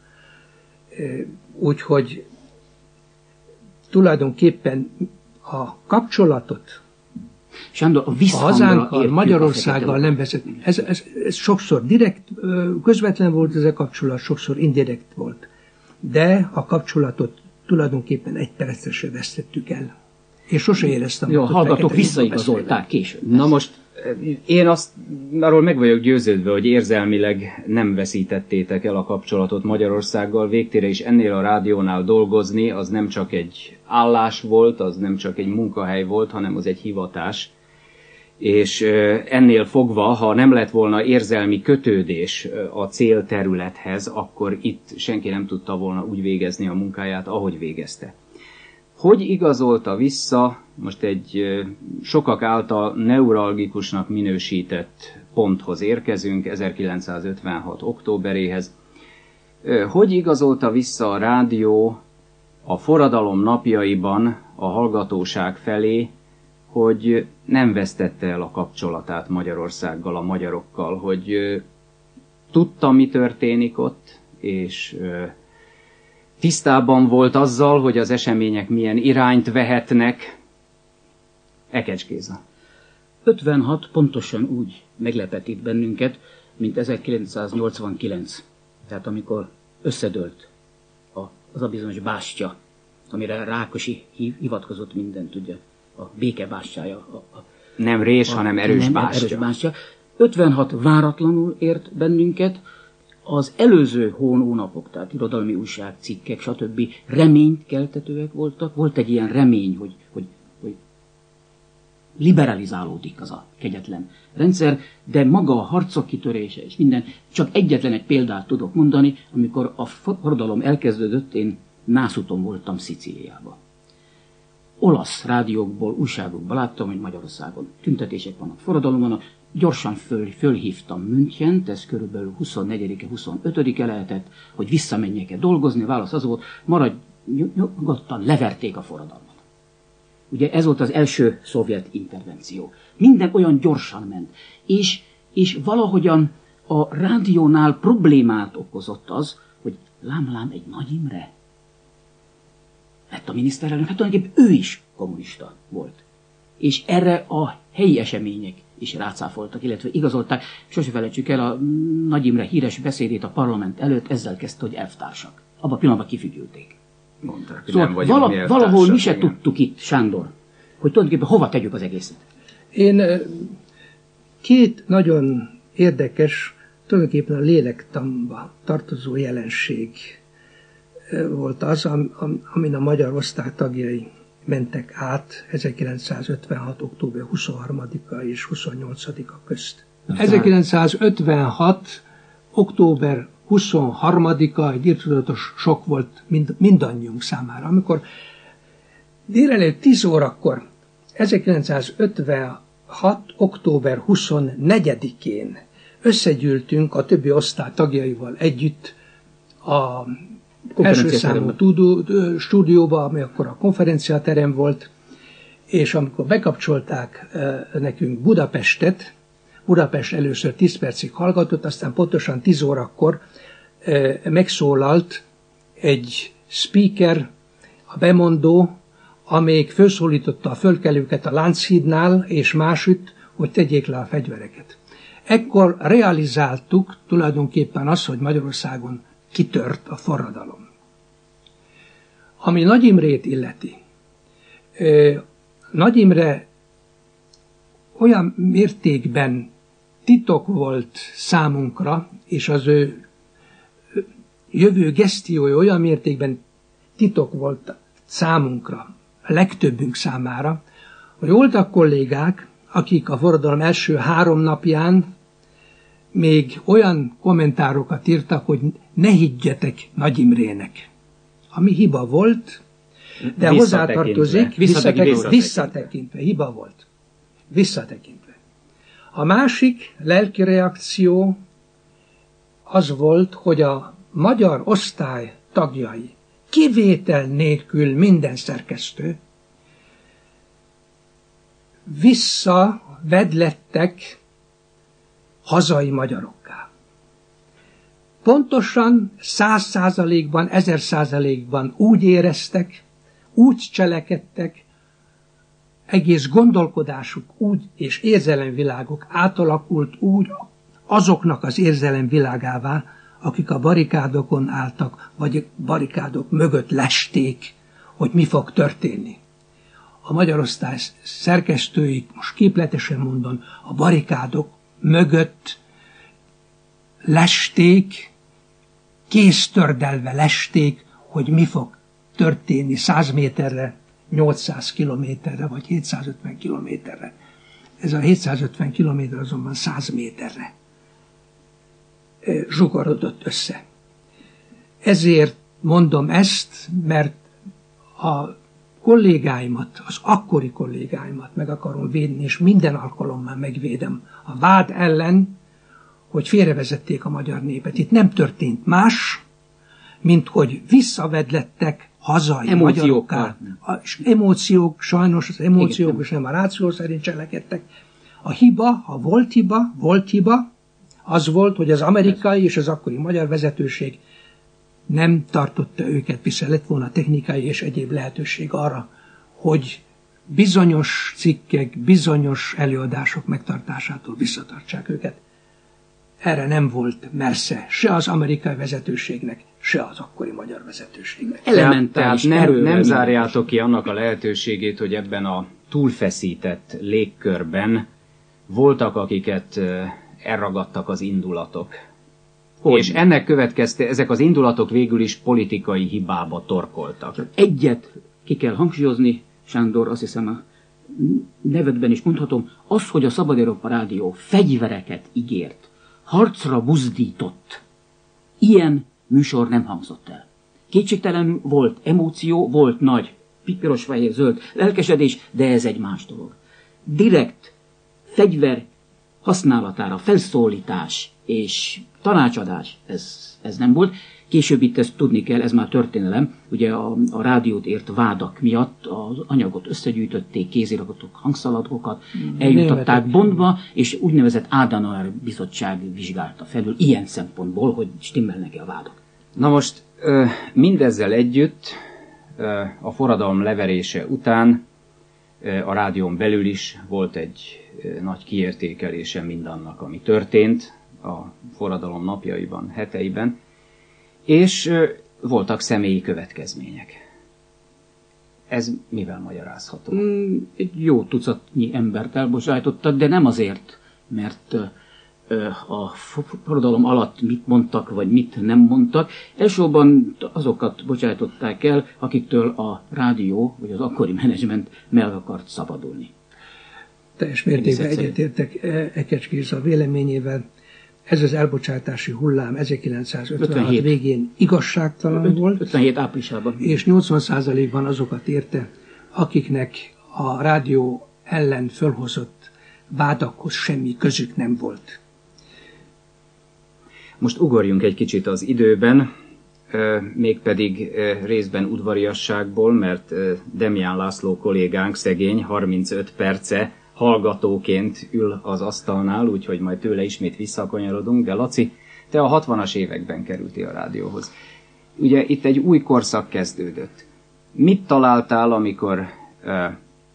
Úgyhogy tulajdonképpen a kapcsolatot Sándor, a a hazánkkal, Magyarországgal nem vezet. Ez, ez, ez sokszor direkt, közvetlen volt ez a kapcsolat, sokszor indirekt volt. De a kapcsolatot tulajdonképpen egy percre se vesztettük el. És sose éreztem. Jó, a hallgatók visszaigazolták később. Na most én azt arról meg vagyok győződve, hogy érzelmileg nem veszítettétek el a kapcsolatot Magyarországgal. Végtére is ennél a rádiónál dolgozni, az nem csak egy állás volt, az nem csak egy munkahely volt, hanem az egy hivatás. És ennél fogva, ha nem lett volna érzelmi kötődés a célterülethez, akkor itt senki nem tudta volna úgy végezni a munkáját, ahogy végezte. Hogy igazolta vissza, most egy sokak által neuralgikusnak minősített ponthoz érkezünk, 1956. októberéhez. Hogy igazolta vissza a rádió a forradalom napjaiban a hallgatóság felé, hogy nem vesztette el a kapcsolatát Magyarországgal, a magyarokkal, hogy tudta, mi történik ott, és tisztában volt azzal, hogy az események milyen irányt vehetnek. Ekecs Géza. 56 pontosan úgy meglepett itt bennünket, mint 1989. Tehát amikor összedőlt a, az a bizonyos bástya, amire Rákosi hiv- hivatkozott minden, tudja, a béke bástyája. A, a, Nem rés, hanem erős nem, bástya. erős bástya. 56 váratlanul ért bennünket, az előző hónapok, tehát irodalmi újságcikkek, stb. reményt keltetőek voltak. Volt egy ilyen remény, hogy, hogy, hogy liberalizálódik az a kegyetlen rendszer, de maga a harcok kitörése és minden, csak egyetlen egy példát tudok mondani, amikor a forradalom elkezdődött, én Nászuton voltam Szicíliában. Olasz rádiókból, újságokból láttam, hogy Magyarországon tüntetések vannak, forradalom vannak, gyorsan föl, fölhívtam Münchent, ez körülbelül 24-e, 25-e lehetett, hogy visszamenjek-e dolgozni, a válasz az volt, maradj nyugodtan, leverték a forradalmat. Ugye ez volt az első szovjet intervenció. Minden olyan gyorsan ment. És, és valahogyan a rádiónál problémát okozott az, hogy lám-lám egy Nagy Imre lett a miniszterelnök, hát tulajdonképpen ő is kommunista volt. és erre a helyi események is rácáfoltak, illetve igazolták. Sose felejtsük el a Nagy Imre híres beszédét a parlament előtt, ezzel kezdte, hogy elvtársak. Abban a pillanatban kifügyülték. Mondták, hogy Szóval nem vagyunk vala, mi valahol mi se igen. tudtuk itt, Sándor, hogy tulajdonképpen hova tegyük az egészet. Én két nagyon érdekes, tulajdonképpen a lélektamba tartozó jelenség volt az, am- am- amin a magyar osztály tagjai mentek át 1956. október 23-a és 28-a közt. 1956. október 23-a egy irtozatos sok volt mind, mindannyiunk számára, amikor délelőtt 10 órakor 1956. október 24-én összegyűltünk a többi osztály tagjaival együtt a első számú tudó, stúdióba, ami akkor a konferenciaterem volt, és amikor bekapcsolták nekünk Budapestet, Budapest először 10 percig hallgatott, aztán pontosan 10 órakor megszólalt egy speaker, a bemondó, amelyik felszólította a fölkelőket a Lánchídnál és másütt, hogy tegyék le a fegyvereket. Ekkor realizáltuk tulajdonképpen azt, hogy Magyarországon kitört a forradalom. Ami Nagy Imrét illeti, Nagy Imre olyan mértékben titok volt számunkra, és az ő jövő gesztiója olyan mértékben titok volt számunkra, a legtöbbünk számára, hogy voltak kollégák, akik a forradalom első három napján még olyan kommentárokat írtak, hogy ne higgyetek Nagy Imrének. Ami hiba volt, de hozzátartozik, Visszatekintve. visszatekintve, visszatekintve, hiba volt. Visszatekintve. A másik lelki reakció az volt, hogy a magyar osztály tagjai kivétel nélkül minden szerkesztő visszavedlettek hazai magyarokká. Pontosan száz százalékban, ezer százalékban úgy éreztek, úgy cselekedtek, egész gondolkodásuk úgy és érzelemviláguk átalakult úgy azoknak az érzelemvilágává, akik a barikádokon álltak, vagy barikádok mögött lesték, hogy mi fog történni. A magyarosztály szerkesztői, most képletesen mondom, a barikádok mögött lesték, kéztördelve lesték, hogy mi fog történni 100 méterre, 800 kilométerre, vagy 750 kilométerre. Ez a 750 kilométer azonban 100 méterre zsugorodott össze. Ezért mondom ezt, mert a kollégáimat, az akkori kollégáimat meg akarom védni, és minden alkalommal megvédem a vád ellen, hogy félrevezették a magyar népet. Itt nem történt más, mint hogy visszavedlettek hazai magyarokká. És emóciók, sajnos az emóciók és nem a ráció szerint cselekedtek. A hiba, ha volt hiba, volt hiba, az volt, hogy az amerikai és az akkori magyar vezetőség nem tartotta őket vissza, lett volna technikai és egyéb lehetőség arra, hogy bizonyos cikkek, bizonyos előadások megtartásától visszatartsák őket. Erre nem volt mersze se az amerikai vezetőségnek, se az akkori magyar vezetőségnek. Tehát, tehát Elementális nem, nem zárjátok ki annak a lehetőségét, hogy ebben a túlfeszített légkörben voltak, akiket ö, elragadtak az indulatok. Hogy? És ennek következte, ezek az indulatok végül is politikai hibába torkoltak. Csak egyet ki kell hangsúlyozni, Sándor, azt hiszem a nevedben is mondhatom, az, hogy a Szabad Európa Rádió fegyvereket ígért, harcra buzdított, ilyen műsor nem hangzott el. Kétségtelen volt emóció, volt nagy piros, fehér, zöld lelkesedés, de ez egy más dolog. Direkt fegyver használatára felszólítás és tanácsadás, ez, ez nem volt. Később itt ezt tudni kell, ez már történelem, ugye a, a rádiót ért vádak miatt az anyagot összegyűjtötték, kéziratokat, hangszalagokat, eljutották Németek. Bondba, és úgynevezett Adenauer bizottság vizsgálta felül ilyen szempontból, hogy stimmelnek-e a vádak. Na most mindezzel együtt a forradalom leverése után a rádión belül is volt egy nagy kiértékelése mindannak, ami történt a forradalom napjaiban, heteiben, és voltak személyi következmények. Ez mivel magyarázható? Mm, egy jó tucatnyi embert elbocsájtottak, de nem azért, mert a forradalom alatt mit mondtak, vagy mit nem mondtak. Elsősorban azokat bocsájtották el, akiktől a rádió, vagy az akkori menedzsment meg akart szabadulni. Teljes mértékben egyetértek e, Ekecs Géza véleményével. Ez az elbocsátási hullám 1956 57. végén igazságtalan Öt, volt. 57 áprilisában. És 80%-ban azokat érte, akiknek a rádió ellen fölhozott vádakhoz semmi közük nem volt. Most ugorjunk egy kicsit az időben, mégpedig részben udvariasságból, mert Demián László kollégánk szegény 35 perce hallgatóként ül az asztalnál, úgyhogy majd tőle ismét visszakanyarodunk, de Laci, te a 60-as években kerültél a rádióhoz. Ugye itt egy új korszak kezdődött. Mit találtál, amikor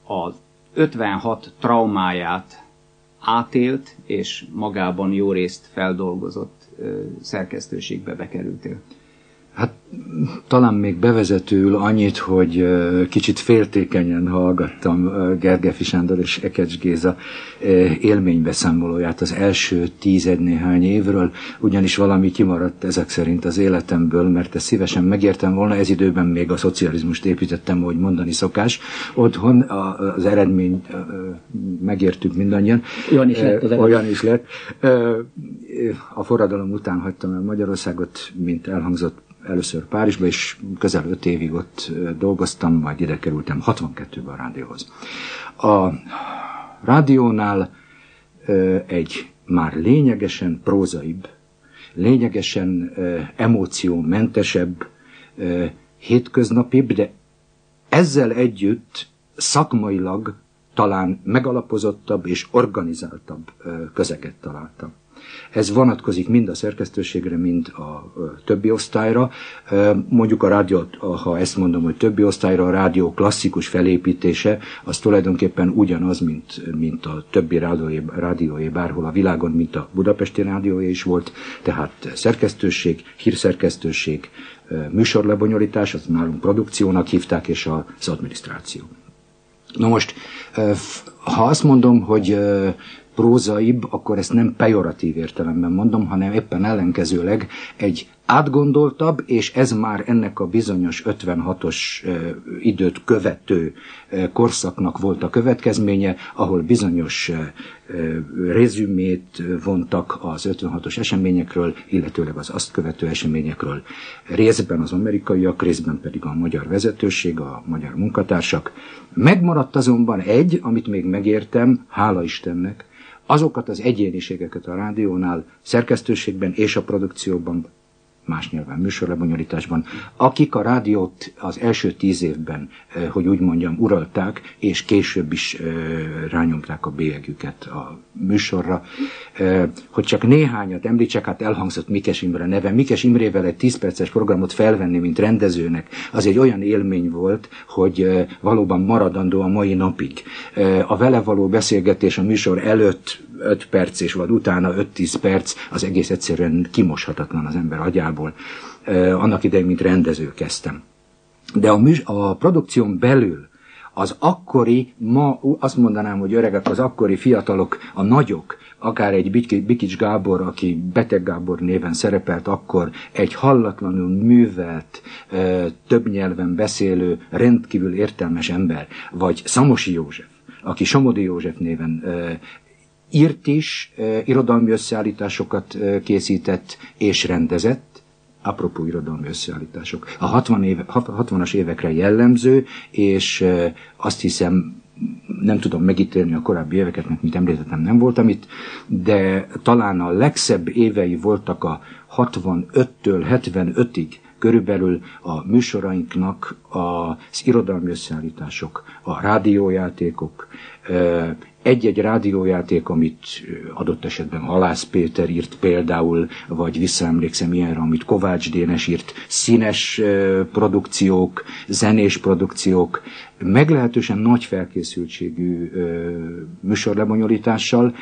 az 56 traumáját átélt, és magában jó részt feldolgozott szerkesztőségbe bekerültél? Hát talán még bevezetőül annyit, hogy kicsit féltékenyen hallgattam Gergefi Sándor és Ekecs Géza élménybeszámolóját az első tízed néhány évről, ugyanis valami kimaradt ezek szerint az életemből, mert ezt szívesen megértem volna, ez időben még a szocializmust építettem, hogy mondani szokás. Otthon az eredmény megértük mindannyian. Olyan is lett az Olyan is lett. A forradalom után hagytam el Magyarországot, mint elhangzott először Párizsba, és közel öt évig ott dolgoztam, majd ide kerültem 62-ben a rádióhoz. A rádiónál egy már lényegesen prózaibb, lényegesen emóciómentesebb, hétköznapibb, de ezzel együtt szakmailag talán megalapozottabb és organizáltabb közeget találtam. Ez vonatkozik mind a szerkesztőségre, mind a többi osztályra. Mondjuk a rádió, ha ezt mondom, hogy többi osztályra, a rádió klasszikus felépítése, az tulajdonképpen ugyanaz, mint, mint a többi rádióé, rádióé bárhol a világon, mint a budapesti rádióé is volt. Tehát szerkesztőség, hírszerkesztőség, műsorlebonyolítás, az nálunk produkciónak hívták, és az adminisztráció. Na most, ha azt mondom, hogy prózaibb, akkor ezt nem pejoratív értelemben mondom, hanem éppen ellenkezőleg egy átgondoltabb, és ez már ennek a bizonyos 56-os időt követő korszaknak volt a következménye, ahol bizonyos rezümét vontak az 56-os eseményekről, illetőleg az azt követő eseményekről. Részben az amerikaiak, részben pedig a magyar vezetőség, a magyar munkatársak. Megmaradt azonban egy, amit még megértem, hála Istennek, azokat az egyéniségeket a rádiónál, szerkesztőségben és a produkcióban, más nyelven műsorlebonyolításban, akik a rádiót az első tíz évben, eh, hogy úgy mondjam, uralták, és később is eh, rányomták a bélyegüket a műsorra. Eh, hogy csak néhányat említsek, hát elhangzott Mikes Imre neve. Mikes Imrével egy 10 perces programot felvenni, mint rendezőnek, az egy olyan élmény volt, hogy valóban maradandó a mai napig. A vele való beszélgetés a műsor előtt 5 perc és vagy utána 5-10 perc, az egész egyszerűen kimoshatatlan az ember agyából. Annak idején, mint rendező kezdtem. De a, műs- a produkción belül az akkori, ma azt mondanám, hogy öregek, az akkori fiatalok, a nagyok, akár egy Bikics Gábor, aki Beteg Gábor néven szerepelt akkor, egy hallatlanul művelt, több nyelven beszélő, rendkívül értelmes ember, vagy Szamosi József, aki Somodi József néven írt is, irodalmi összeállításokat készített és rendezett, apropó irodalmi összeállítások. A 60 éve, 60-as évekre jellemző, és azt hiszem, nem tudom megítélni a korábbi éveket, mert mint említettem, nem voltam itt, de talán a legszebb évei voltak a 65-től 75-ig körülbelül a műsorainknak az irodalmi összeállítások, a rádiójátékok, egy-egy rádiójáték, amit adott esetben Halász Péter írt például, vagy visszaemlékszem ilyenre, amit Kovács Dénes írt, színes produkciók, zenés produkciók, meglehetősen nagy felkészültségű műsorlebonyolítással,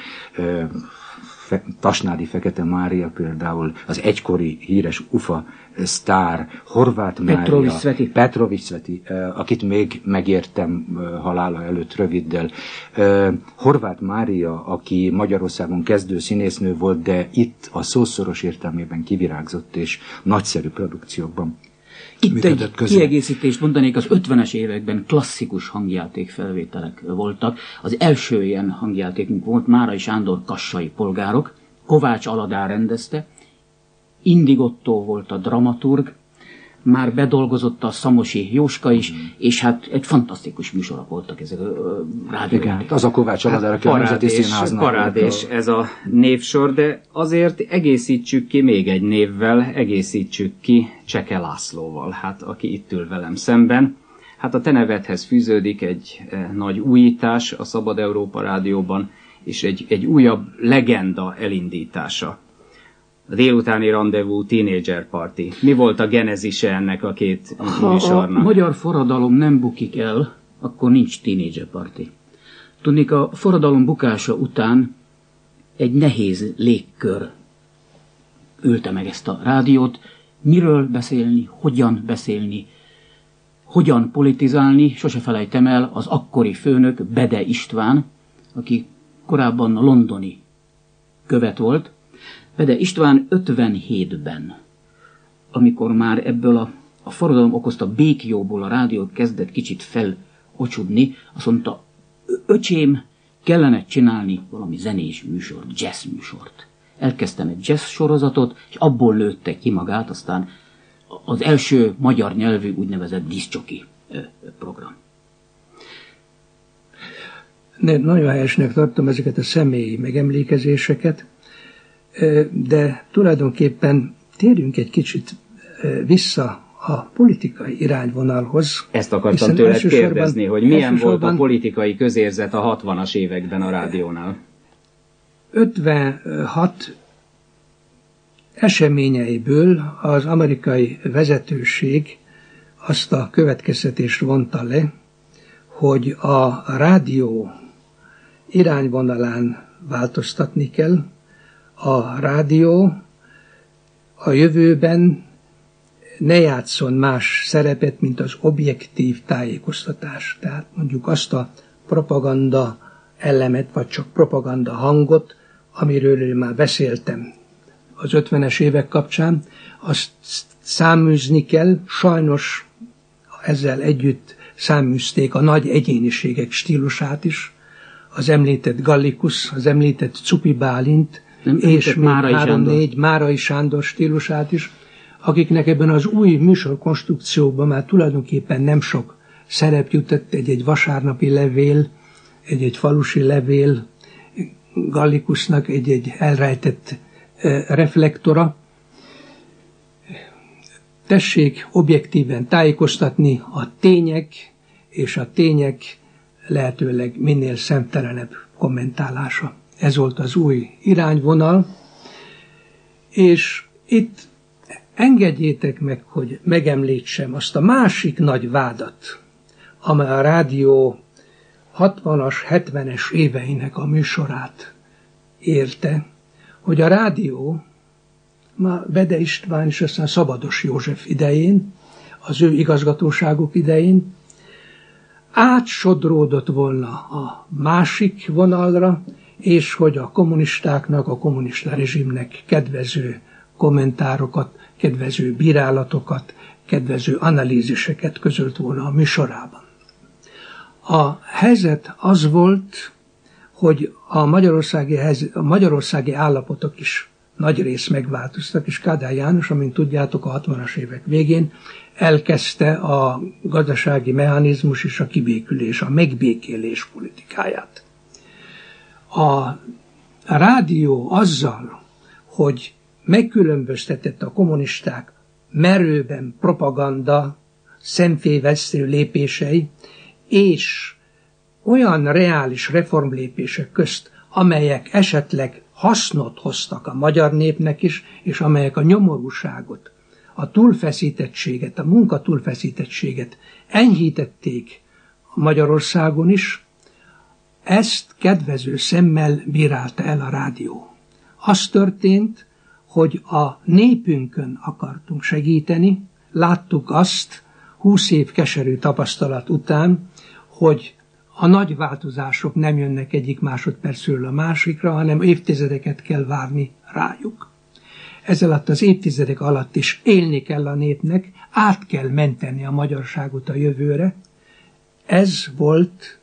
Tasnádi Fekete Mária például, az egykori híres UFA sztár, Horváth Mária, Petrovics Sveti, akit még megértem halála előtt röviddel. Horváth Mária, aki Magyarországon kezdő színésznő volt, de itt a szószoros értelmében kivirágzott és nagyszerű produkciókban itt egy közé. kiegészítést mondanék, az 50-es években klasszikus hangjáték felvételek voltak. Az első ilyen hangjátékunk volt Márai Sándor kassai polgárok, Kovács Aladár rendezte, Indigottó volt a dramaturg, már bedolgozott a Szamosi Jóska is, mm. és hát egy fantasztikus műsorok voltak ezek a rádiójáték. Az a Kovács Aladár, aki hát, a Nemzeti Színháznak. Parádés ez a névsor, de azért egészítsük ki még egy névvel, egészítsük ki Cseke Lászlóval, hát aki itt ül velem szemben. Hát a te nevedhez fűződik egy eh, nagy újítás a Szabad Európa Rádióban, és egy, egy újabb legenda elindítása a délutáni rendezvú Teenager Party. Mi volt a genezise ennek a két ha műsornak? a magyar forradalom nem bukik el, akkor nincs Teenager Party. Tudnék, a forradalom bukása után egy nehéz légkör ülte meg ezt a rádiót, miről beszélni, hogyan beszélni, hogyan politizálni, sose felejtem el, az akkori főnök Bede István, aki korábban a londoni követ volt, Bede István 57-ben, amikor már ebből a, a forradalom okozta békjóból a rádiót kezdett kicsit felocsudni, azt mondta, öcsém, kellene csinálni valami zenés műsort, jazz műsort. Elkezdtem egy jazz sorozatot, és abból lőtte ki magát aztán az első magyar nyelvű úgynevezett diszcsoki program. Ne, nagyon helyesnek tartom ezeket a személyi megemlékezéseket, de tulajdonképpen térjünk egy kicsit vissza a politikai irányvonalhoz. Ezt akartam tőled kérdezni, hogy milyen volt a politikai közérzet a 60-as években a rádiónál? 56 eseményeiből az amerikai vezetőség azt a következtetést vonta le, hogy a rádió irányvonalán változtatni kell, a rádió a jövőben ne játszon más szerepet, mint az objektív tájékoztatás. Tehát mondjuk azt a propaganda elemet, vagy csak propaganda hangot, amiről én már beszéltem az 50-es évek kapcsán, azt száműzni kell, sajnos ezzel együtt száműzték a nagy egyéniségek stílusát is, az említett Gallikus, az említett Cupi Bálint, nem és még három-négy Márai Sándor stílusát is, akiknek ebben az új műsorkonstrukcióban már tulajdonképpen nem sok szerep jutott egy-egy vasárnapi levél, egy-egy falusi levél, Gallikusnak egy-egy elrejtett reflektora. Tessék objektíven tájékoztatni a tények és a tények lehetőleg minél szemtelenebb kommentálása. Ez volt az új irányvonal, és itt engedjétek meg, hogy megemlítsem azt a másik nagy vádat, amely a rádió 60-as, 70-es éveinek a műsorát érte, hogy a rádió már Bede István és aztán Szabados József idején, az ő igazgatóságuk idején átsodródott volna a másik vonalra, és hogy a kommunistáknak, a kommunista rezsimnek kedvező kommentárokat, kedvező bírálatokat, kedvező analíziseket közölt volna a műsorában. A helyzet az volt, hogy a magyarországi, helyzet, a magyarországi állapotok is nagy rész megváltoztak, és Kádár János, amint tudjátok, a 60-as évek végén elkezdte a gazdasági mechanizmus és a kibékülés, a megbékélés politikáját a rádió azzal, hogy megkülönböztetett a kommunisták merőben propaganda, szemfévesztő lépései, és olyan reális reformlépések közt, amelyek esetleg hasznot hoztak a magyar népnek is, és amelyek a nyomorúságot, a túlfeszítettséget, a munka túlfeszítettséget enyhítették Magyarországon is, ezt kedvező szemmel bírálta el a rádió. Az történt, hogy a népünkön akartunk segíteni, láttuk azt, húsz év keserű tapasztalat után, hogy a nagy változások nem jönnek egyik másodpercről a másikra, hanem évtizedeket kell várni rájuk. Ez alatt az évtizedek alatt is élni kell a népnek, át kell menteni a magyarságot a jövőre. Ez volt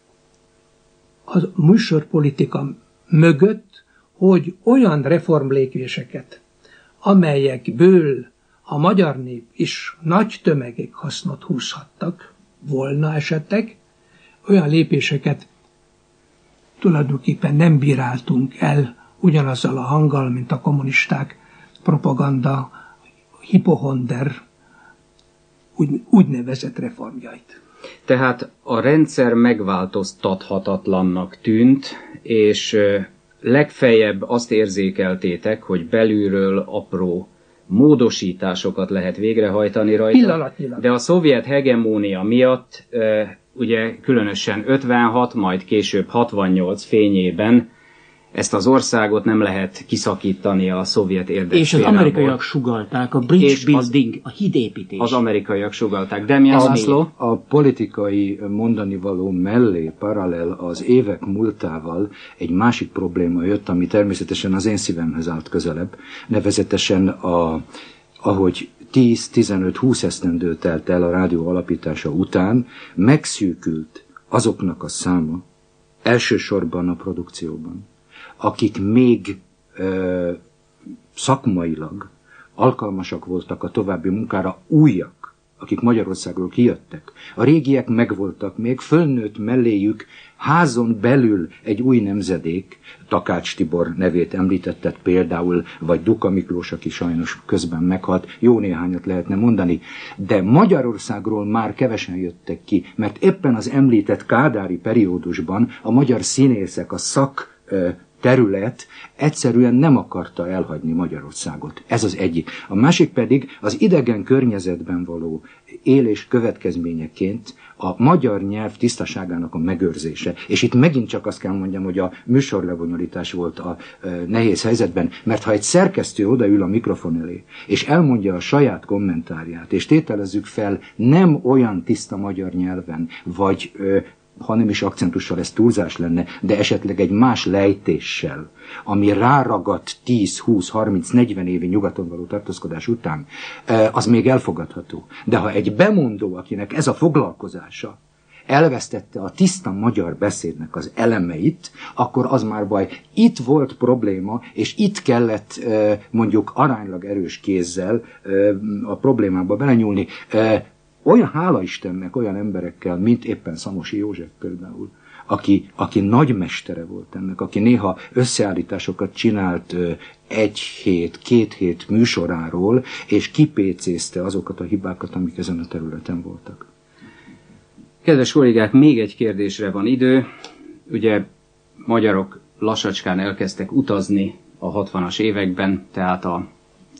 a műsorpolitika mögött, hogy olyan reformlékvéseket, amelyekből a magyar nép is nagy tömegek hasznot húzhattak volna esetleg, olyan lépéseket tulajdonképpen nem bíráltunk el ugyanazzal a hanggal, mint a kommunisták propaganda hipohonder úgy, úgynevezett reformjait. Tehát a rendszer megváltoztathatatlannak tűnt, és legfeljebb azt érzékeltétek, hogy belülről apró módosításokat lehet végrehajtani rajta. De a szovjet hegemónia miatt ugye különösen 56, majd később 68 fényében ezt az országot nem lehet kiszakítani a szovjet érdekférából. És az amerikaiak sugalták a bridge és building, az, a hídépítés. Az amerikaiak sugalták. Demian László? A politikai mondani való mellé paralel az évek múltával egy másik probléma jött, ami természetesen az én szívemhez állt közelebb, nevezetesen a, ahogy 10-15-20 esztendő telt el a rádió alapítása után, megszűkült azoknak a száma, elsősorban a produkcióban, akik még ö, szakmailag alkalmasak voltak a további munkára, újak, akik Magyarországról kijöttek. A régiek megvoltak még, fölnőtt melléjük házon belül egy új nemzedék, Takács Tibor nevét említetted például, vagy Duka Miklós, aki sajnos közben meghalt, jó néhányat lehetne mondani, de Magyarországról már kevesen jöttek ki, mert éppen az említett kádári periódusban a magyar színészek, a szak terület egyszerűen nem akarta elhagyni Magyarországot. Ez az egyik. A másik pedig az idegen környezetben való élés következményeként a magyar nyelv tisztaságának a megőrzése. És itt megint csak azt kell mondjam, hogy a műsorlebonyolítás volt a e, nehéz helyzetben, mert ha egy szerkesztő odaül a mikrofon elé, és elmondja a saját kommentárját, és tételezzük fel nem olyan tiszta magyar nyelven, vagy e, ha nem is akcentussal ez túlzás lenne, de esetleg egy más lejtéssel, ami ráragadt 10, 20, 30, 40 évi nyugaton való tartózkodás után, az még elfogadható. De ha egy bemondó, akinek ez a foglalkozása, elvesztette a tiszta magyar beszédnek az elemeit, akkor az már baj. Itt volt probléma, és itt kellett mondjuk aránylag erős kézzel a problémába belenyúlni olyan hála Istennek olyan emberekkel, mint éppen Szamosi József például, aki, aki nagymestere volt ennek, aki néha összeállításokat csinált egy hét, két hét műsoráról, és kipécézte azokat a hibákat, amik ezen a területen voltak. Kedves kollégák, még egy kérdésre van idő. Ugye magyarok lassacskán elkezdtek utazni a 60-as években, tehát a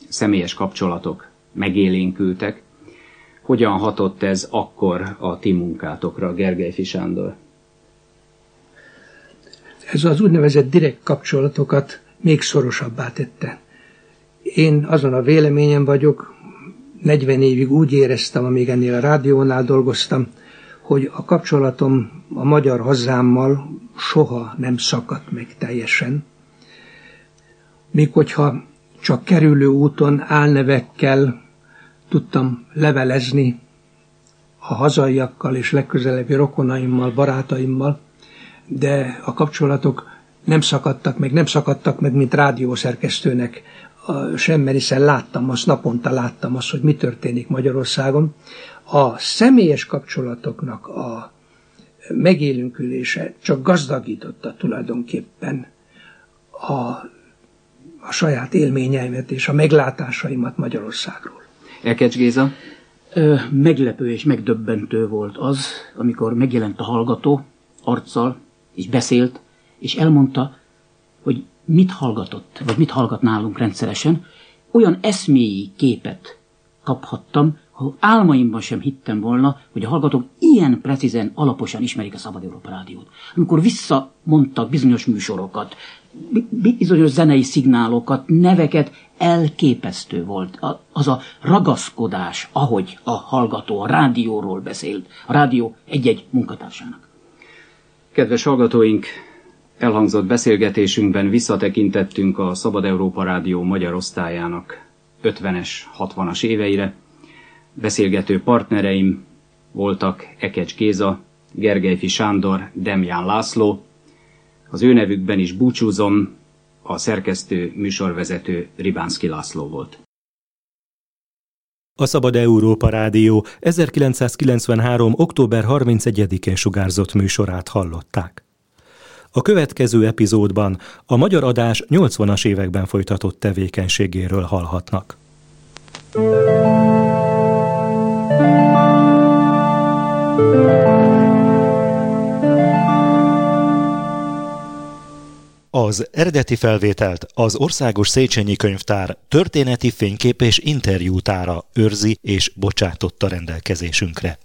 személyes kapcsolatok megélénkültek. Hogyan hatott ez akkor a ti munkátokra, Gergely Fisándor? Ez az úgynevezett direkt kapcsolatokat még szorosabbá tette. Én azon a véleményem vagyok, 40 évig úgy éreztem, amíg ennél a rádiónál dolgoztam, hogy a kapcsolatom a magyar hazámmal soha nem szakadt meg teljesen. Még hogyha csak kerülő úton álnevekkel tudtam levelezni a hazaiakkal és legközelebbi rokonaimmal, barátaimmal, de a kapcsolatok nem szakadtak meg, nem szakadtak meg, mint rádiószerkesztőnek sem, mert hiszen láttam azt, naponta láttam azt, hogy mi történik Magyarországon. A személyes kapcsolatoknak a megélünkülése csak gazdagította tulajdonképpen a, a saját élményeimet és a meglátásaimat Magyarországról. Ekecs Géza? Meglepő és megdöbbentő volt az, amikor megjelent a hallgató, arccal, és beszélt, és elmondta, hogy mit hallgatott, vagy mit hallgat nálunk rendszeresen, olyan eszméi képet kaphattam, ha álmaimban sem hittem volna, hogy a hallgatók ilyen precízen, alaposan ismerik a Szabad Európa Rádiót. Amikor visszamondtak bizonyos műsorokat, bizonyos zenei szignálokat, neveket, elképesztő volt az a ragaszkodás, ahogy a hallgató a rádióról beszélt, a rádió egy-egy munkatársának. Kedves hallgatóink, elhangzott beszélgetésünkben visszatekintettünk a Szabad Európa Rádió magyar osztályának 50-es, 60-as éveire. Beszélgető partnereim voltak Ekecs Géza, Gergelyfi Sándor, Demján László. Az ő nevükben is búcsúzom, a szerkesztő műsorvezető Ribánszki László volt. A Szabad Európa Rádió 1993. október 31-én sugárzott műsorát hallották. A következő epizódban a magyar adás 80-as években folytatott tevékenységéről hallhatnak. Az eredeti felvételt az Országos Széchenyi Könyvtár történeti fénykép és interjútára őrzi és bocsátotta rendelkezésünkre.